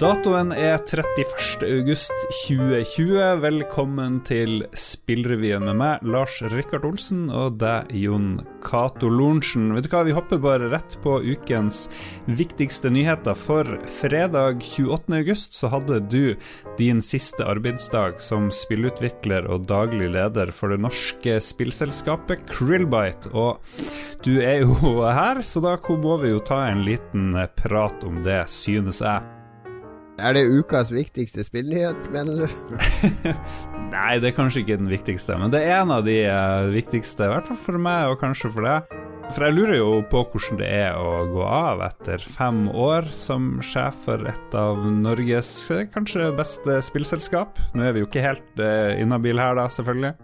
Datoen er 31.8.2020. Velkommen til Spillrevyen med meg, Lars Rikard Olsen, og deg, Jon Cato Lorentzen. Vet du hva, vi hopper bare rett på ukens viktigste nyheter. For fredag 28.8 så hadde du din siste arbeidsdag som spillutvikler og daglig leder for det norske spillselskapet Krillbite. Og du er jo her, så da må vi jo ta en liten prat om det, synes jeg. Er det ukas viktigste spillnyhet, mener du? Nei, det er kanskje ikke den viktigste, men det er en av de uh, viktigste. I hvert fall for meg, og kanskje for deg. For jeg lurer jo på hvordan det er å gå av etter fem år som sjef for et av Norges eh, kanskje beste spillselskap. Nå er vi jo ikke helt uh, inhabile her, da, selvfølgelig.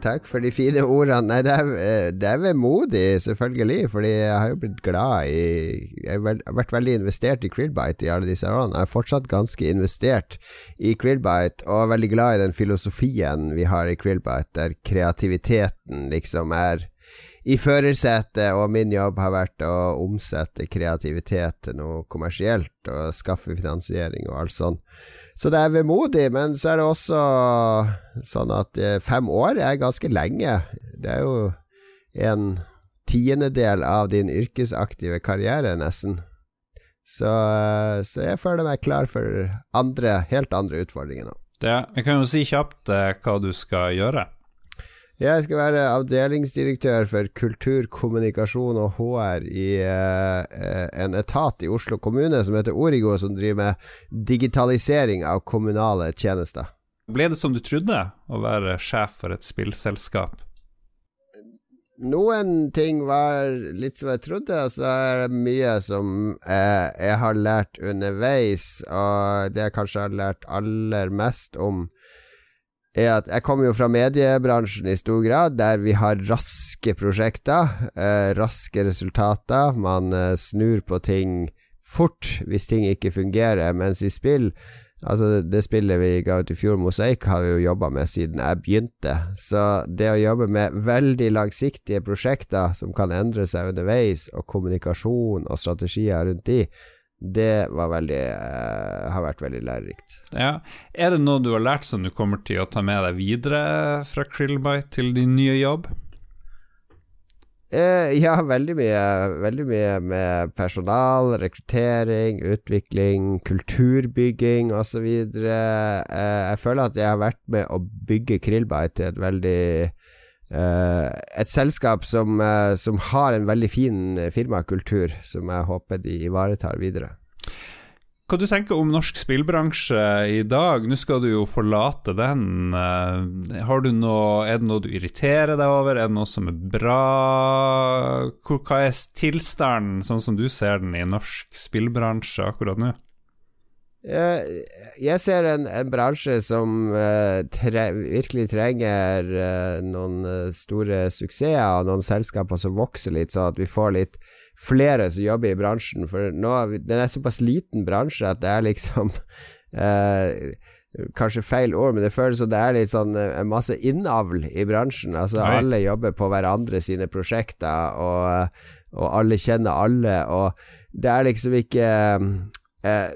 Takk for de fine ordene. Nei, det er, eh, det er vemodig, selvfølgelig, fordi jeg har jo blitt glad i Jeg har vært veldig investert i Krillbite i alle disse årene. Jeg er fortsatt ganske investert i Krillbite, og er veldig glad i den filosofien vi har i Krillbite, der kreativiteten liksom er i førersetet, og min jobb har vært å omsette kreativitet til noe kommersielt og skaffe finansiering og alt sånt. Så det er vemodig, men så er det også sånn at eh, fem år er ganske lenge. Det er jo en tiendedel av din yrkesaktive karriere, nesten. Så, eh, så jeg føler meg klar for andre, helt andre utfordringer nå. Det, jeg kan jo si kjapt eh, hva du skal gjøre. Jeg skal være avdelingsdirektør for kultur, kommunikasjon og HR i eh, en etat i Oslo kommune som heter Origo, som driver med digitalisering av kommunale tjenester. Ble det som du trodde, å være sjef for et spillselskap? Noen ting var litt som jeg trodde, og så er det mye som eh, jeg har lært underveis, og det jeg kanskje har lært aller mest om er at jeg kommer jo fra mediebransjen i stor grad, der vi har raske prosjekter, eh, raske resultater. Man eh, snur på ting fort hvis ting ikke fungerer, mens i spill Altså, det spillet vi ga ut i fjor, Mosaikk, har vi jo jobba med siden jeg begynte. Så det å jobbe med veldig langsiktige prosjekter som kan endre seg underveis, og kommunikasjon og strategier rundt de, det veldig, uh, har vært veldig lærerikt. Ja. Er det noe du har lært som du kommer til å ta med deg videre fra Krillbite til din nye jobb? Uh, ja, veldig mye. Veldig mye med personal, rekruttering, utvikling, kulturbygging osv. Uh, eh, jeg føler at jeg har vært med å bygge Krillbite til et veldig et selskap som, uh, som, har en veldig fin firmakultur, som jeg håper de ivaretar videre. Hva du tenker om norsk spillbransje i dag? Nå skal du jo forlate den. Noe, er det noe du irriterer deg over? Er det noe som er bra? Hva er tilstanden, sånn som du ser den, i norsk spillbransje akkurat nå? Jeg ser en, en bransje som uh, tre, virkelig trenger uh, noen store suksesser og noen selskaper som vokser litt, sånn at vi får litt flere som jobber i bransjen. For nå, den er såpass liten bransje at det er liksom Kanskje feil ord, men det føles som det er litt sånn masse innavl i bransjen. Altså Nei. alle jobber på hverandre sine prosjekter, og, og alle kjenner alle, og det er liksom ikke Eh,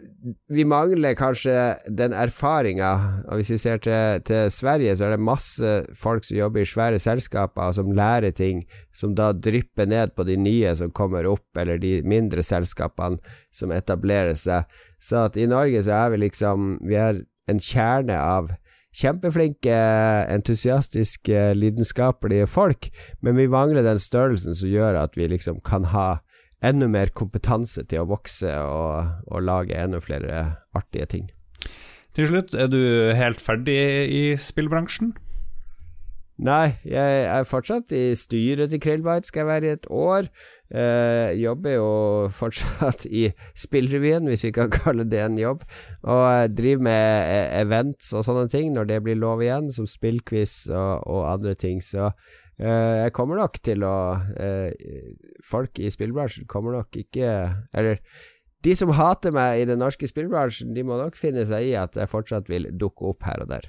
vi mangler kanskje den erfaringa, og hvis vi ser til, til, Sverige, så er det masse folk som jobber i svære selskaper, og som lærer ting som da drypper ned på de nye som kommer opp, eller de mindre selskapene som etablerer seg. Så at i Norge så er vi liksom Vi er en kjerne av kjempeflinke, entusiastiske, lidenskapelige folk, men vi mangler den størrelsen som gjør at vi liksom kan ha enda mer kompetanse til å vokse og, og lage enda flere artige ting. Til slutt, er du helt ferdig i spillbransjen? Nei, jeg er fortsatt i styret til Krillbite, skal jeg være i et år. Eh, jobber jo fortsatt i Spillrevyen, hvis vi kan kalle det en jobb. Og driver med e-, events og sånne ting når det blir lov igjen, som spillquiz og, og andre ting. Så jeg kommer nok til å eh, Folk i spillbransjen kommer nok ikke Eller de som hater meg i den norske spillbransjen, de må nok finne seg i at jeg fortsatt vil dukke opp her og der.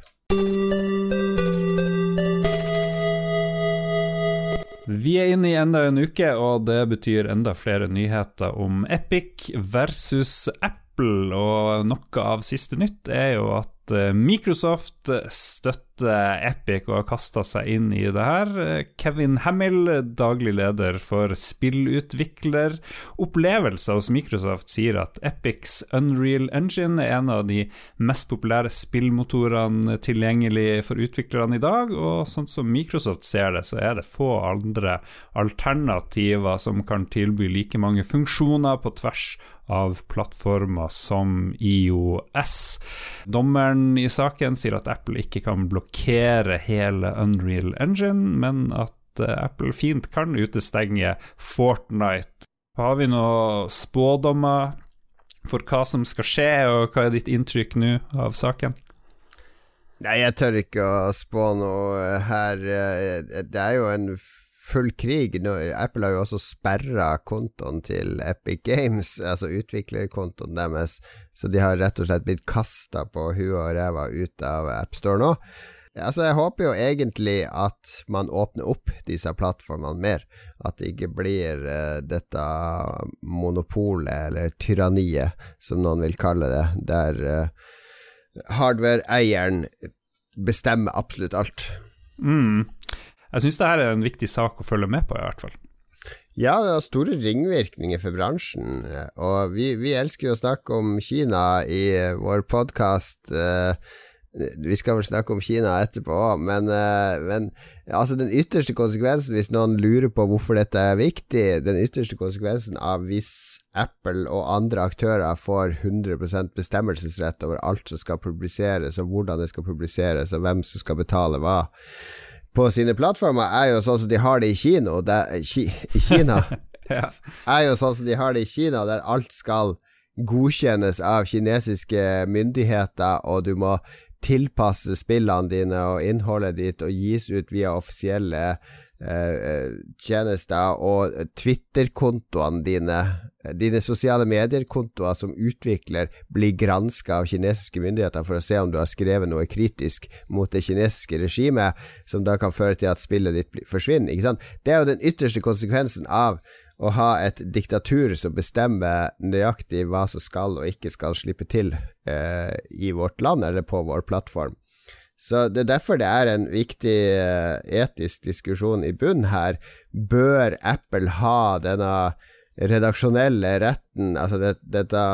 Vi er inne i enda en uke, og det betyr enda flere nyheter om Epic versus Apple, og noe av siste nytt er jo at Eh, Microsoft støtter Epic og har kasta seg inn i det her. Kevin Hamill, daglig leder for spillutvikleropplevelser hos Microsoft, sier at Epics Unreal Engine er en av de mest populære spillmotorene tilgjengelig for utviklerne i dag, og sånn som Microsoft ser det, så er det få andre alternativer som kan tilby like mange funksjoner på tvers av plattformer som IOS. Dommeren i saken sier at Apple ikke kan blokkere hele Unreal Engine, men at eh, Apple fint kan utestenge Fortnite. Har vi noen spådommer for hva som skal skje, og hva er ditt inntrykk nå av saken? Nei, jeg tør ikke å spå noe her. Eh, det er jo en full krig. Nå, Apple har jo også sperra kontoen til Epic Games, altså utviklerkontoen deres, så de har rett og slett blitt kasta på huet og ræva ut av AppStore nå. Altså, jeg håper jo egentlig at man åpner opp disse plattformene mer. At det ikke blir uh, dette monopolet, eller tyranniet, som noen vil kalle det, der uh, hardware-eieren bestemmer absolutt alt. Mm. Jeg syns det her er en viktig sak å følge med på, i hvert fall. Ja, det har store ringvirkninger for bransjen, og vi, vi elsker jo å snakke om Kina i vår podkast. Uh, vi skal vel snakke om Kina etterpå òg, men, uh, men, altså den ytterste konsekvensen, hvis noen lurer på hvorfor dette er viktig, den ytterste konsekvensen av hvis Apple og andre aktører får 100% bestemmelsesrett over alt som skal publiseres, og hvordan det skal publiseres, og hvem som skal betale hva på sine plattformer, er jo sånn som de har det i kino der, ki, I Kina. ja. Er jo sånn som de har det i Kina, der alt skal godkjennes av kinesiske myndigheter, og du må tilpasse spillene dine og innholdet ditt og gis ut via offisielle Eh, tjenester og Twitter-kontoene dine, dine sosiale medier-kontoer som utvikler, blir granska av kinesiske myndigheter for å se om du har skrevet noe kritisk mot det kinesiske regimet, som da kan føre til at spillet ditt forsvinner. Ikke sant? Det er jo den ytterste konsekvensen av å ha et diktatur som bestemmer nøyaktig hva som skal og ikke skal slippe til eh, i vårt land eller på vår plattform. Så det er derfor det er en viktig uh, etisk diskusjon i bunnen her. Bør Apple ha denne redaksjonelle retten, altså det, dette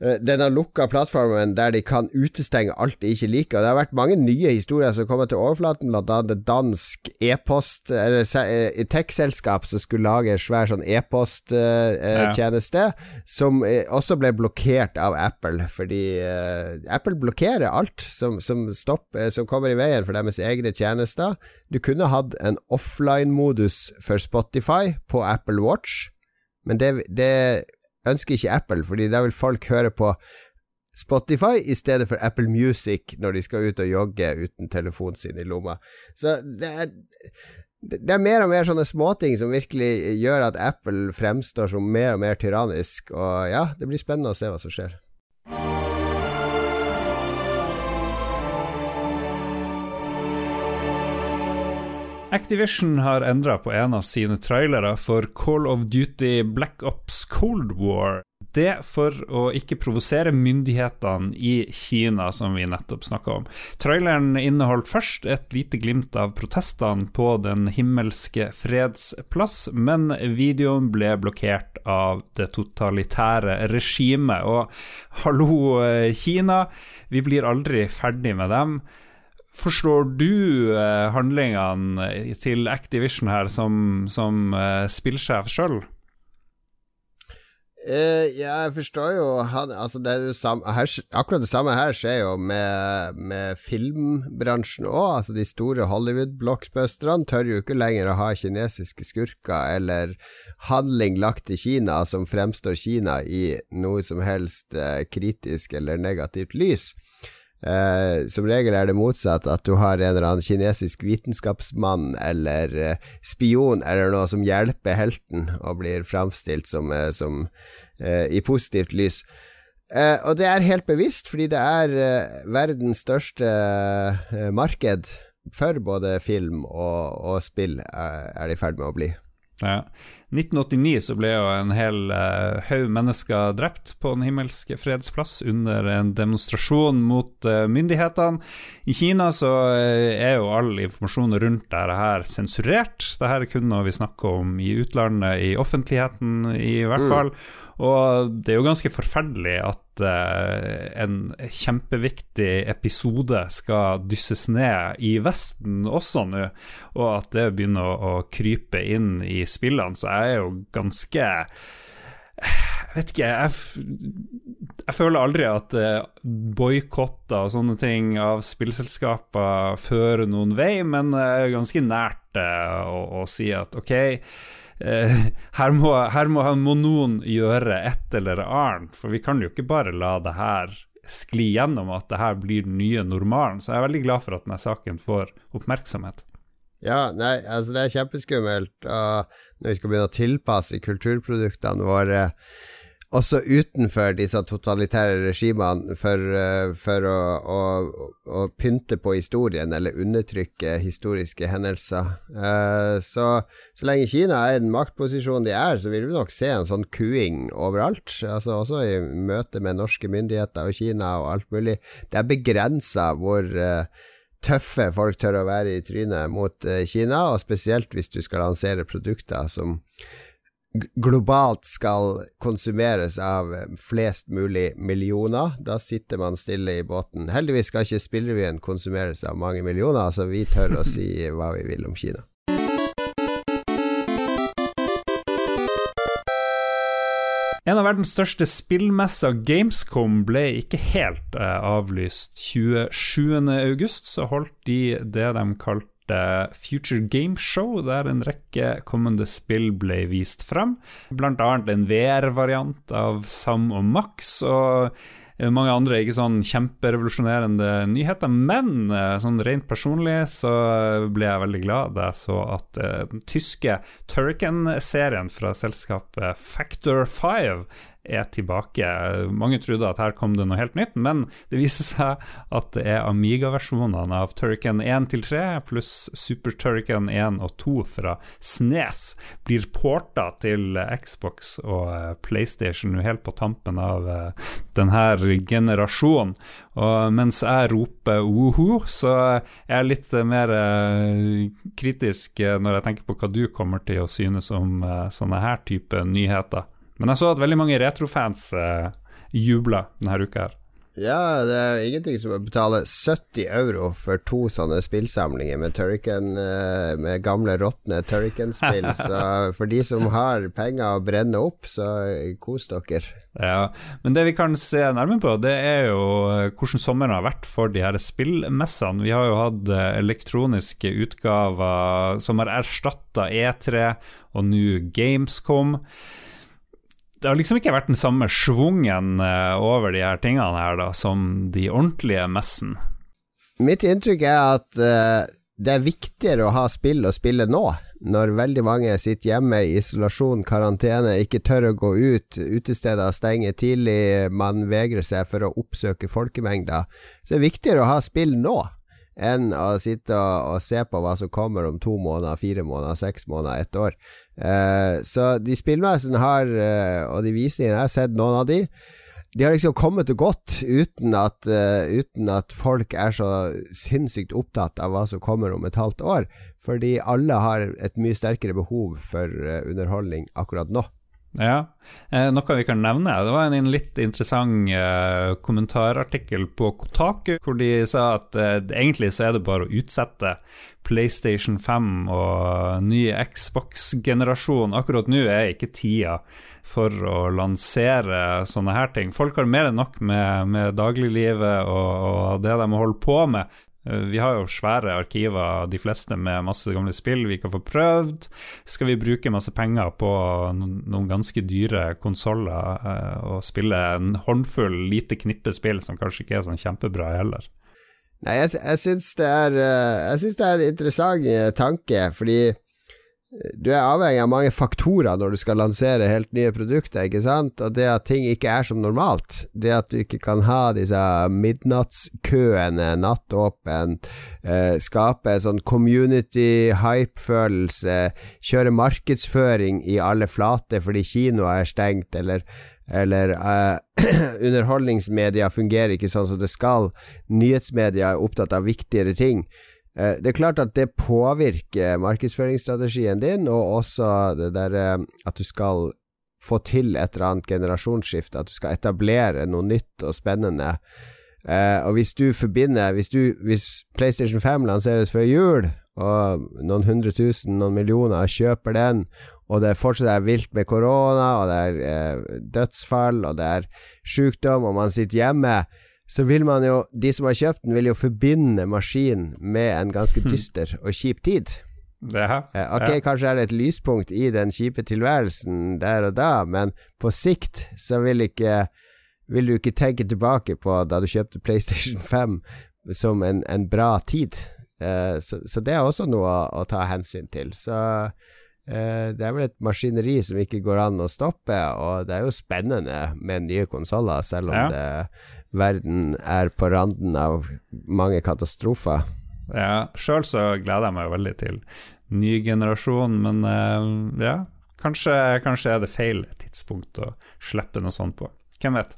Eh, denne lukka plattformen der de kan utestenge alt de ikke liker. Og Det har vært mange nye historier som kommer til overflaten, blant annet dansk e-post Eller eh, tech-selskap som skulle lage en svær sånn e-posttjeneste, uh, ja. som uh, også ble blokkert av Apple, fordi uh, Apple blokkerer alt som, som, stopp, som kommer i veien for deres egne tjenester. Du kunne hatt en offline-modus for Spotify på Apple Watch, men det, det ønsker ikke Apple, fordi da vil folk høre på Spotify i stedet for Apple Music når de skal ut og jogge uten telefonen sin i lomma. Så det er, det er mer og mer sånne småting som virkelig gjør at Apple fremstår som mer og mer tyrannisk, og ja, det blir spennende å se hva som skjer. Activision har endra på en av sine trailere for Call of Duty Black Ops Cold War. Det for å ikke provosere myndighetene i Kina, som vi nettopp snakka om. Traileren inneholdt først et lite glimt av protestene på Den himmelske freds plass, men videoen ble blokkert av det totalitære regimet. Og hallo, Kina, vi blir aldri ferdig med dem. Forstår du eh, handlingene til Activision her som, som eh, spillsjef sjøl? Uh, jeg forstår jo han, altså det det samme, her, Akkurat det samme her skjer jo med, med filmbransjen òg. Altså de store Hollywood-blockbusterne tør jo ikke lenger å ha kinesiske skurker eller handling lagt til Kina som fremstår Kina i noe som helst uh, kritisk eller negativt lys. Eh, som regel er det motsatt, at du har en eller annen kinesisk vitenskapsmann eller eh, spion eller noe som hjelper helten og blir framstilt som, eh, som eh, i positivt lys. Eh, og det er helt bevisst, fordi det er eh, verdens største marked for både film og, og spill, er det i ferd med å bli. Ja. 1989 så ble jo en hel uh, haug mennesker drept på Den himmelske freds plass under en demonstrasjon mot uh, myndighetene. I Kina så uh, er jo all informasjon rundt dette her sensurert. Dette er kun noe vi snakker om i utlandet, i offentligheten i hvert mm. fall. Mm. Og det er jo ganske forferdelig at uh, en kjempeviktig episode skal dysses ned i Vesten også nå, og at det begynner å, å krype inn i spillene. Så jeg er jo ganske jeg vet ikke, jeg, jeg føler aldri at uh, boikotter og sånne ting av spillselskaper fører noen vei, men det er ganske nært uh, å, å si at ok, Eh, her, må, her, må, må, noen gjøre et eller annet, for vi kan jo ikke bare la det her skli gjennom at det her blir den nye normalen. Så jeg er veldig glad for at denne saken får oppmerksomhet. Ja, nei, altså det er kjempeskummelt uh, når vi skal begynne å tilpasse kulturproduktene våre også utenfor disse totalitære regimene for, eh, for å, å, å, pynte på historien eller undertrykke historiske hendelser. Uh, så, så lenge Kina er i den maktposisjonen de er, så vil vi nok se en sånn kuing overalt. Altså Også i møte med norske myndigheter og Kina og alt mulig. Det er begrensa hvor uh, tøffe folk tør å være i trynet mot Kina, og spesielt hvis du skal lansere produkter som globalt skal konsumeres av flest mulig millioner. Da sitter man stille i båten. Heldigvis skal ikke spillrevyen konsumeres av mange millioner, så vi tør å si hva vi vil om Kina. En av verdens største spillmesser, Gamescom, ble ikke helt eh, avlyst. 27.8 så holdt de det de kalte Future Game Show, der en rekke kommende spill ble vist frem. Blant annet en VR-variant av Sam og Max. og mange andre ikke sånn kjemperevolusjonerende nyheter, men eh, sånn rent personlig så ble jeg veldig glad da jeg så at uh, den tyske Turrican-serien fra selskapet Factor 5 er tilbake. Mange trodde at her kom det noe helt nytt, men det viser seg at det er Amiga-versjonene av Turrican 1-3 pluss Super Turrican 1 og 2 fra Snes blir porta til Xbox og eh, PlayStation helt på tampen av eh, denne generasjonen. Og mens jeg roper woho, så er jeg litt mer eh, kritisk når jeg tenker på hva du kommer til å synes om sånne her type nyheter. Men jeg så at veldig mange retrofans uh, jubla denne uka her. Ja, det er ingenting som å betale 70 euro for to sånne spillsamlinger med Turrican uh, Med gamle, råtne Turrican-spill. så for de som har penger å brenne opp, så kos dere. Ja, men det vi kan se nærmere på, det er jo eh, hvordan sommeren har vært for de her spillmessene. Vi har jo hatt elektroniske utgaver som har erstatta E3 og nå Gamescom det har liksom ikke vært den samme schwungen eh, over de her tingene her da, som de ordentlige messen. Mitt inntrykk er at uh, det er viktigere å ha spill å spille nå, når veldig mange sitter hjemme i isolasjon, karantene, ikke tør å gå ut, utesteder stenger tidlig, man vegrer seg for å oppsøke folkemengder. Så det er viktigere å ha spill nå enn å sitte og, og, se på hva som kommer om to måneder, fire måneder, seks måneder, ett år. Uh, så de spillmessene har, uh, og de visningene, jeg har sett noen av de, de har liksom kommet og gått uten at, uh, uten at folk er så sinnssykt opptatt av hva som kommer om et halvt år, fordi alle har et mye sterkere behov for underholdning akkurat nå. Ja, eh, Noe vi kan nevne, det var en litt interessant eh, kommentarartikkel på Kotaku, hvor de sa at eh, egentlig så er det bare å utsette PlayStation 5 og ny Xbox-generasjon. Akkurat nå er ikke tida for å lansere sånne her ting. Folk har mer enn nok med, med dagliglivet og, og det de holder på med. Eh, vi har jo svære arkiver, de fleste med masse gamle spill vi kan få prøvd. Skal vi bruke masse penger på noen ganske dyre konsoller eh, og spille en håndfull lite knippe spill som kanskje ikke er sånn kjempebra heller? Nei, jeg, jeg syns det, er, eh, jeg synes det er en interessant tanke, fordi du er avhengig av mange faktorer når du skal lansere helt nye produkter, ikke sant? Og det at ting ikke er som normalt, det at du ikke kan ha disse midnattskøene, nattåpent, eh, skape sånn community hype-følelse, kjøre markedsføring i alle flater fordi kinoer er stengt, eller eller uh, underholdningsmedia fungerer ikke sånn som det skal. Nyhetsmedia er opptatt av viktigere ting. Eh, det er klart at det påvirker markedsføringsstrategien din, og også det der eh, at du skal få til et eller annet generasjonsskifte, at du skal etablere noe nytt og spennende. Uh, og hvis du forbinder hvis, du, hvis, PlayStation 5 lanseres før jul, og noen hundre tusen, noen millioner kjøper den, og det fortsatt er vilt med korona, og det er dødsfall, og det er sykdom, og man sitter hjemme, så vil man jo De som har kjøpt den, vil jo forbinde maskinen med en ganske hmm. dyster og kjip tid. Ja, ja. ok, kanskje er det et lyspunkt i den kjipe tilværelsen der og da, men på sikt så vil ikke Vil du ikke tenke tilbake på da du kjøpte PlayStation 5 som en, en bra tid. Uh, så, så, det er også noe å, å ta hensyn til. Så uh, det er vel et maskineri som ikke går an å stoppe, og det er jo spennende med nye konsoller, selv om ja. det verden er på randen av mange katastrofer. Ja, sjøl så gleder jeg meg veldig til ny generasjon, men uh, ja, kanskje, kanskje er det feil tidspunkt å slippe noe sånt på. Hvem vet?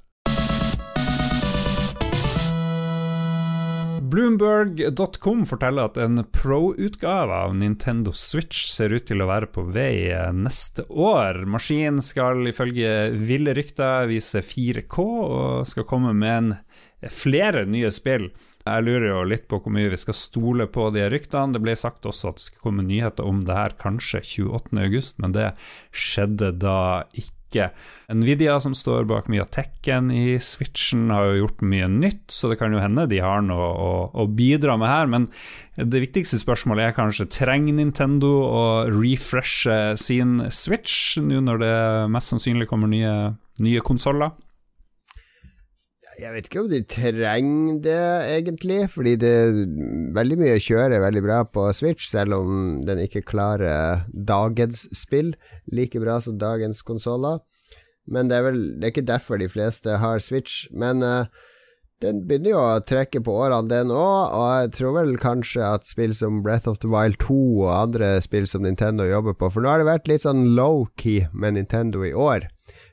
Bloomberg.com forteller at en pro-utgave av Nintendo Switch ser ut til å være på vei neste år. Maskinen skal ifølge ville rykter vise 4K og skal komme med en, flere nye spill. Jeg lurer jo litt på hvor mye vi skal stole på de ryktene. Det ble sagt også at det skulle komme nyheter om det her kanskje 28.8, men det skjedde da ikke ikke. Nvidia, som står bak mye av tekken i Switchen, har jo gjort mye nytt, så det kan jo hende de har noe å, å bidra med her. Men det viktigste spørsmålet er kanskje trenger Nintendo å refreshe sin Switch nå når det mest sannsynlig kommer nye, nye konsoller? Jeg vet ikke om de trenger det, egentlig, fordi det veldig mye kjører veldig bra på Switch, selv om den ikke klarer dagens spill like bra som dagens konsoller. Men det er vel Det er ikke derfor de fleste har Switch. Men uh, den begynner jo å trekke på årene, den òg, og jeg tror vel kanskje at spill som Breath of the Wild 2 og andre spill som Nintendo jobber på For nå har det vært litt sånn low-key med Nintendo i år.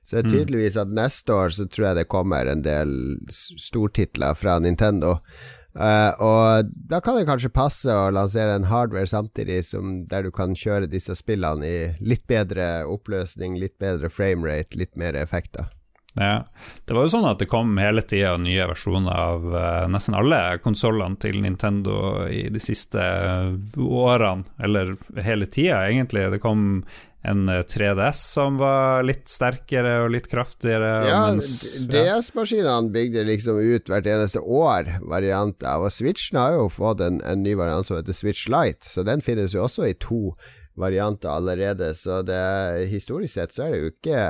Så det er mm. tydeligvis at neste år så tror jeg det kommer en del stortitler fra Nintendo. Uh, og da kan det kanskje passe å lansere en hardware samtidig som der du kan kjøre disse spillene i litt bedre oppløsning, litt bedre framerate, litt mer effekter. Ja, Det var jo sånn at det kom hele tida nye versjoner av uh, nesten alle konsollene til Nintendo i de siste årene, eller hele tida, egentlig. Det kom en 3DS eh, som var litt sterkere og litt kraftigere. Ja, DS-maskinene bygde liksom ut hvert eneste år varianter, og Switchen har jo fått en, en ny variant som heter Switch Light, så den finnes jo også i to varianter allerede, så det, historisk sett så er det jo ikke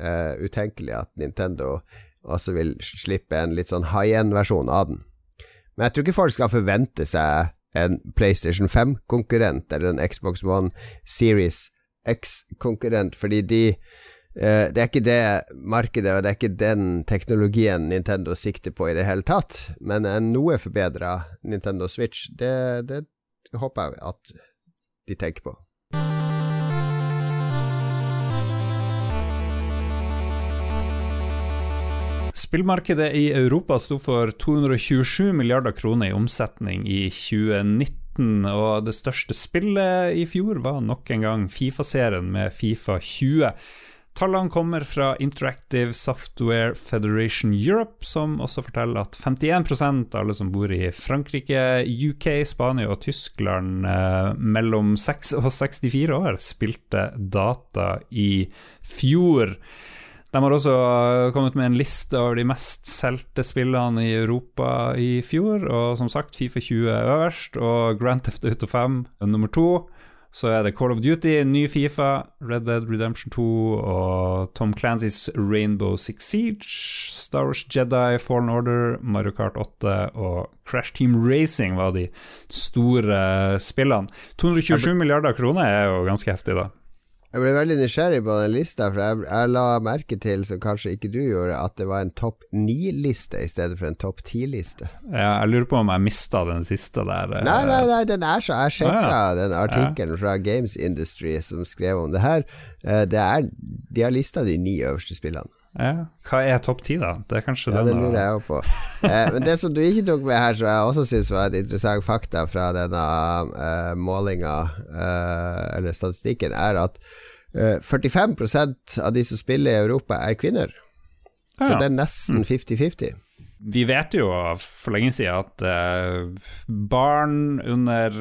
uh, utenkelig at Nintendo også vil slippe en litt sånn high end-versjon av den. Men jeg tror ikke folk skal forvente seg en PlayStation 5-konkurrent eller en Xbox One Series X-konkurrent, fordi de uh, Det er ikke det markedet, og det er ikke den teknologien Nintendo sikter på i det hele tatt, men en noe forbedra Nintendo Switch, det, det håper jeg at de tenker på. Spillmarkedet i Europa sto for 227 milliarder kroner i omsetning i 2019, og det største spillet i fjor var nok en gang Fifa-serien med Fifa 20. Tallene kommer fra Interactive Software Federation Europe, som også forteller at 51% av alle som bor i Frankrike, UK, Spania og Tyskland eh, mellom 6 og 64 år, spilte data i fjor. De har også eh, kommet med en liste over de mest solgte spillene i Europa i fjor. Og som sagt, Fifa 20 er øverst, og Grand Theft Auto 5 er nummer to. Så er det Call of Duty, ny Fifa, Red Dead Redemption 2 og Tom Clancys Rainbow Six Siege, Star Wars Jedi, Fallen Order, Mario Kart 8 og Crash Team Racing var de store spillene. 227 milliarder kroner er jo ganske heftig, da. Jeg ble veldig nysgjerrig på den lista, for jeg, jeg, la merke til, som kanskje ikke du gjorde, at det var en topp ni-liste i stedet for en topp ti-liste. Ja, jeg lurer på om jeg mista den siste der. Eh. Nei, nei, nei, den er så Jeg sjekka ah, ja. den artikkelen ja. fra Games Industry som skrev om det her. Eh, det er, de har lista de ni øverste spillene. Ja. Hva er topp ti, da? Det er kanskje ja, det lurer jeg òg på. eh, men det som du ikke tok med her, som jeg også syns var et interessant fakta fra denne eh, målinga, eh, eller statistikken, er at 45 eh, av de som spiller i Europa, er kvinner. Så ja. det er nesten 50-50. Vi vet jo for lenge siden at uh, barn under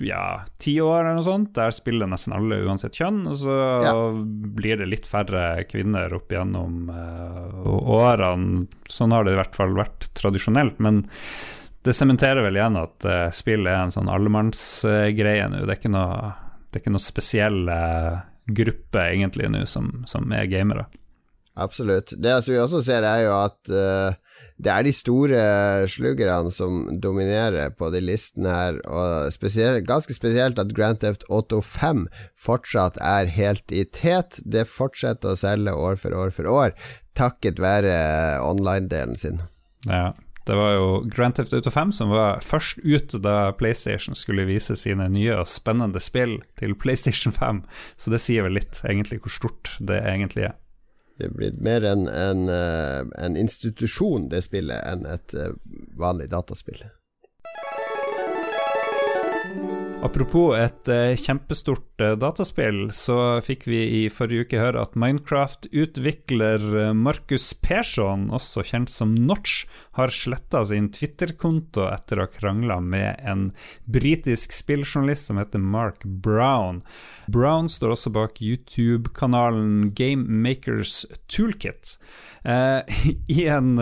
ja, ti år eller noe sånt, der spiller nesten alle uansett kjønn. Og så ja. blir det litt færre kvinner opp gjennom uh, årene. Sånn har det i hvert fall vært tradisjonelt. Men det sementerer vel igjen at uh, spill er en sånn allemannsgreie nå. Det er ikke noe, det er ikke noe spesiell gruppe egentlig nå som, som er gamere. Absolutt. Det som vi også ser, er jo at uh, det er de store sluggerne som dominerer på de listene her, og spesielt, ganske spesielt at Grand Theft Auto 5 fortsatt er helt i tet. Det fortsetter å selge år for år for år, takket være online-delen sin. Ja. Det var jo Grand Theft Auto 5 som var først ut da PlayStation skulle vise sine nye og spennende spill til PlayStation 5, så det sier vel litt egentlig hvor stort det egentlig er. Det blir mer en, en, eh, en institusjon, det spillet, enn et eh, vanlig dataspill. Apropos et uh, kjempestort dataspill, så fikk vi i forrige uke høre at Minecraft-utvikler uh, Markus Persson, også kjent som Notch, har sletta sin Twitter-konto etter å ha krangla med en britisk spilljournalist som heter Mark Brown. Brown står også bak YouTube-kanalen Game Makers Toolkit. I en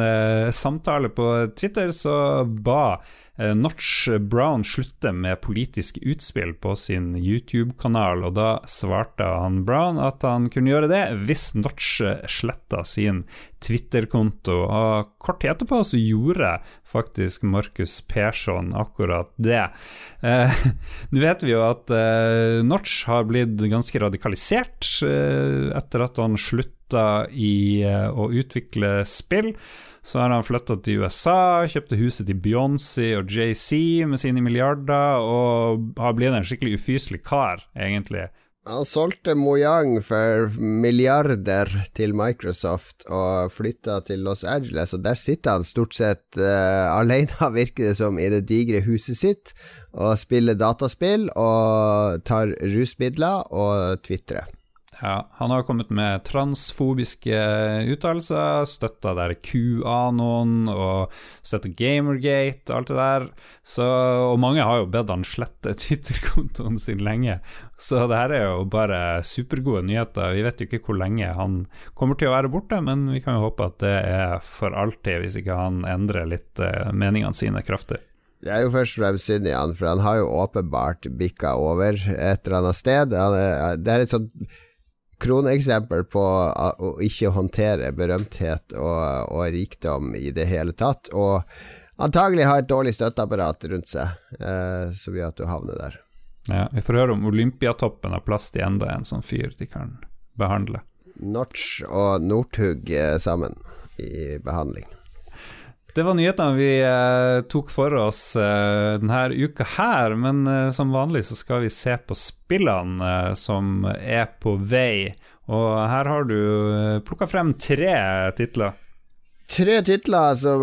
samtale på Twitter så ba Eh, Notch Brown slutter med politiske utspill på sin YouTube-kanal, og da svarte han Brown at han kunne gjøre det hvis Notch sletta sin Twitter-konto. Og kort tid etterpå så gjorde faktisk Markus Persson akkurat det. Eh, Nå vet vi jo at eh, Notch har blitt ganske radikalisert eh, etter at han slutta i eh, å utvikle spill. Så har han flytta til USA, kjøpte huset til Beyoncé og JC med sine milliarder, og har blitt en skikkelig ufyselig kar, egentlig. Han solgte Mojang for milliarder til Microsoft og flytta til Los Angeles, og der sitter han stort sett uh, alene, virker det som, i det digre huset sitt, og spiller dataspill og tar rusmidler og tvitrer. Ja, han har kommet med transfobiske uttalelser, støtta der QAnon og støtta Gamergate og alt det der. Så, og mange har jo bedt han slette Twitter-kontoen sin lenge. Så det her er jo bare supergode nyheter. Vi vet jo ikke hvor lenge han kommer til å være borte, men vi kan jo håpe at det er for alltid, hvis ikke han endrer litt uh, meningene sine kraftig. Det er jo først og fremst synd i han, for han har jo åpenbart bikka over et eller annet sted. Det er litt sånt kroneksempel på å ikke håndtere berømthet og, og, rikdom i det hele tatt, og antagelig ha et dårlig støtteapparat rundt seg, eh, som gjør at du havner der. Ja, Vi får høre om Olympiatoppen har plass til enda en sånn fyr de kan behandle. Notch og Northug sammen i behandling. Det var nyhetene vi eh, tok for oss eh, denne uka her, men eh, som vanlig så skal vi se på spillene eh, som er på vei. Og her har du eh, plukka frem tre titler. Tre titler som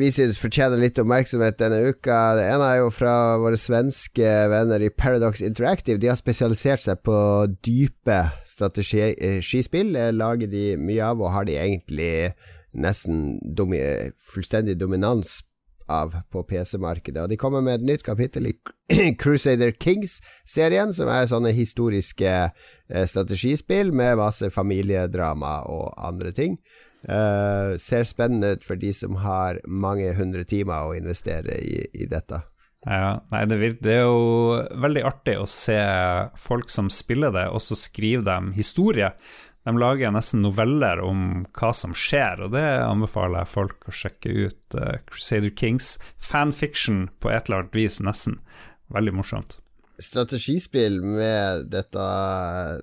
vi synes fortjener litt oppmerksomhet denne uka. Det ene er jo fra våre svenske venner i Paradox Interactive. De har spesialisert seg på dype strategispill. Lager de mye av, og har de egentlig nesten domi fullstendig dominans av på PC-markedet. Og de kommer med et nytt kapittel i Crusader Kings-serien, som er sånne historiske eh, strategispill med masse familiedrama og andre ting. Uh, ser spennende ut for de som har mange hundre timer å investere i, i dette. Ja, nei, det, vir- det er jo veldig artig å se folk som spiller det, og så skriver de historie. De lager nesten noveller om hva som skjer, og det anbefaler jeg folk å sjekke ut. Uh, Crusader Kings fanfiction på et eller annet vis, nesten. Veldig morsomt. Strategispill med dette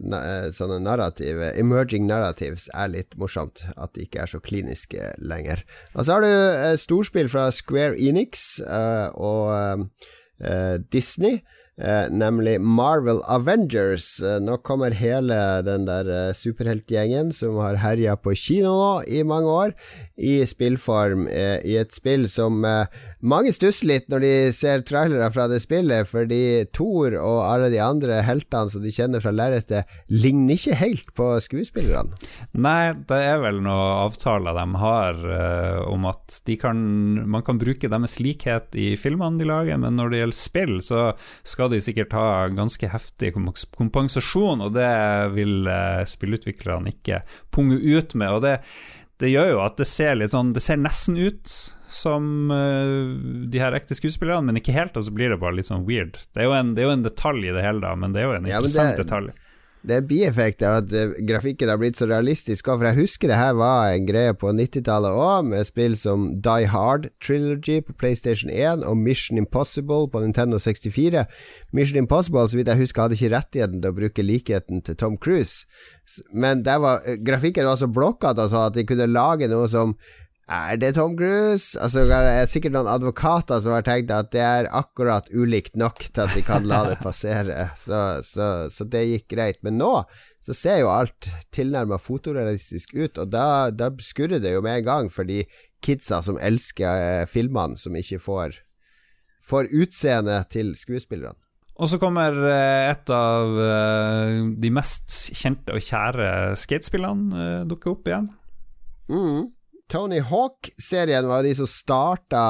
eh, sånne narrative Emerging narratives er litt morsomt. At de ikke er så kliniske lenger. Og så har du eh, storspill fra Square Enix uh, og uh, Disney. Eh, nemlig Marvel Avengers. Eh, nå kommer hele den der eh, superheltgjengen som har herja på kino nå i mange år, i spillform. eh, I et spill som eh, mange stusser litt når de ser trailere fra det spillet, fordi Thor og alle de andre heltene som de kjenner fra lerretet, ligner ikke helt på skuespillerne. Nei, det er vel noen avtaler de har eh, om at kan, man kan bruke deres likhet i filmene de lager, men når det gjelder spill, så skal de sikkert ha ganske heftig kompensasjon, og det vil eh, spillutviklerne ikke punge ut med. Og det, det gjør jo at det ser litt sånn Det ser nesten ut som eh, de her ekte skuespillerne, men ikke helt, og så blir det bare litt sånn weird. Det er jo en, det er jo en detalj i det hele, da, men det er jo en Ja, interessant det- detalj. Det er bieffekt av at eh, grafikken har blitt så realistisk. For jeg husker det her var en greie på 90-tallet òg, med spill som Die Hard Trilogy på PlayStation 1 og Mission Impossible på Nintendo 64. Mission Impossible, så vidt jeg husker, hadde ikke rettigheten til å bruke likheten til Tom Cruise. Men var, eh, grafikken var så blokkete altså, at de kunne lage noe som er det Tom Cruise? Altså, det er sikkert noen advokater som har tenkt at det er akkurat ulikt nok til at vi kan la det passere, så, så, så det gikk greit. Men nå så ser jo alt tilnærma fotorealistisk ut, og da, da skurrer det jo med en gang for de kidsa som elsker eh, filmene, som ikke får, får utseendet til skuespillerne. Og så kommer eh, et av eh, de mest kjente og kjære skatespillene dukke opp igjen. Mm. Tony Hawk-serien var de som starta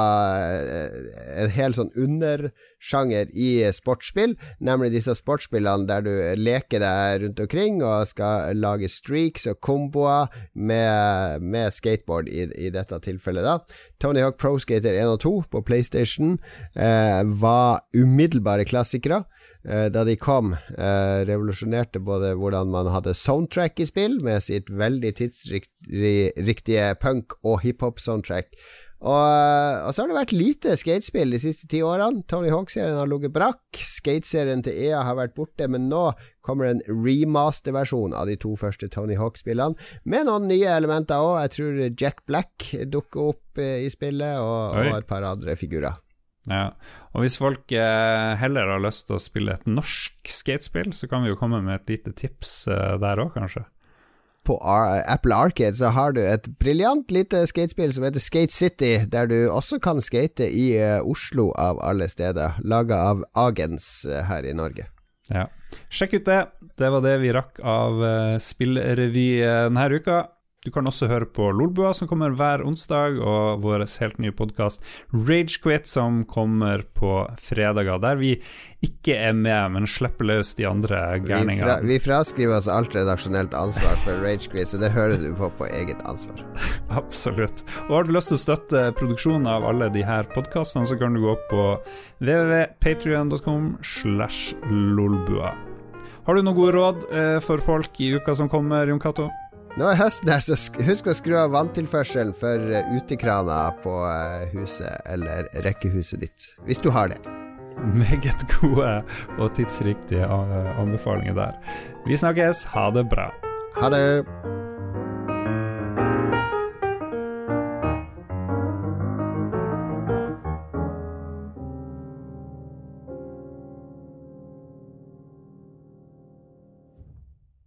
eh, en hel sånn undersjanger i sportsspill, nemlig disse sportsspillene der du leker deg rundt omkring og skal lage streaks og komboer med, med skateboard i, i dette tilfellet, da. Tony Hawk Pro Skater 1 og 2 på PlayStation eh, var umiddelbare klassikere. Eh, da de kom, eh, revolusjonerte både hvordan man hadde soundtrack i spill, med sitt veldig tidsriktige punk- og hiphop-soundtrack. Og, eh, og så har det vært lite skatespill de siste ti årene. Tony Hawk-serien har ligget brakk. Skateserien til EA har vært borte, men nå kommer en remaster-versjon av de to første Tony Hawk-spillene, med noen nye elementer òg. Jeg tror Jack Black dukker opp i spillet, og, og et par andre figurer. Ja. Og hvis folk eh, heller har lyst til å spille et norsk skatespill, så kan vi jo komme med et lite tips eh, der òg, kanskje. På Apple Arcade så har du et briljant lite skatespill som heter Skate City, der du også kan skate i eh, Oslo av alle steder, laga av Agens her i Norge. Ja. Sjekk ut det. Det var det vi rakk av spillrevy denne uka. Du kan også høre på Lolbua, som kommer hver onsdag, og vår helt nye podkast Ragequit, som kommer på fredager, der vi ikke er med, men slipper løs de andre Vi, fra, vi fraskriver oss alt redaksjonelt ansvar for Ragequit, så det hører du på på eget ansvar. Absolutt. Og har du lyst til å støtte produksjonen av alle de her podkastene, så kan du gå på www.patrion.com slash lolbua. Har du noen gode råd eh, for folk i uka som kommer, Jon Cato? Nå er høsten her, så husk å skru av vanntilførselen for eh, utekrana på eh, huset eller rekkehuset ditt, hvis du har det. Meget gode og tidsriktige eh, anbefalinger der. Vi snakkes. Ha det bra. Ha det.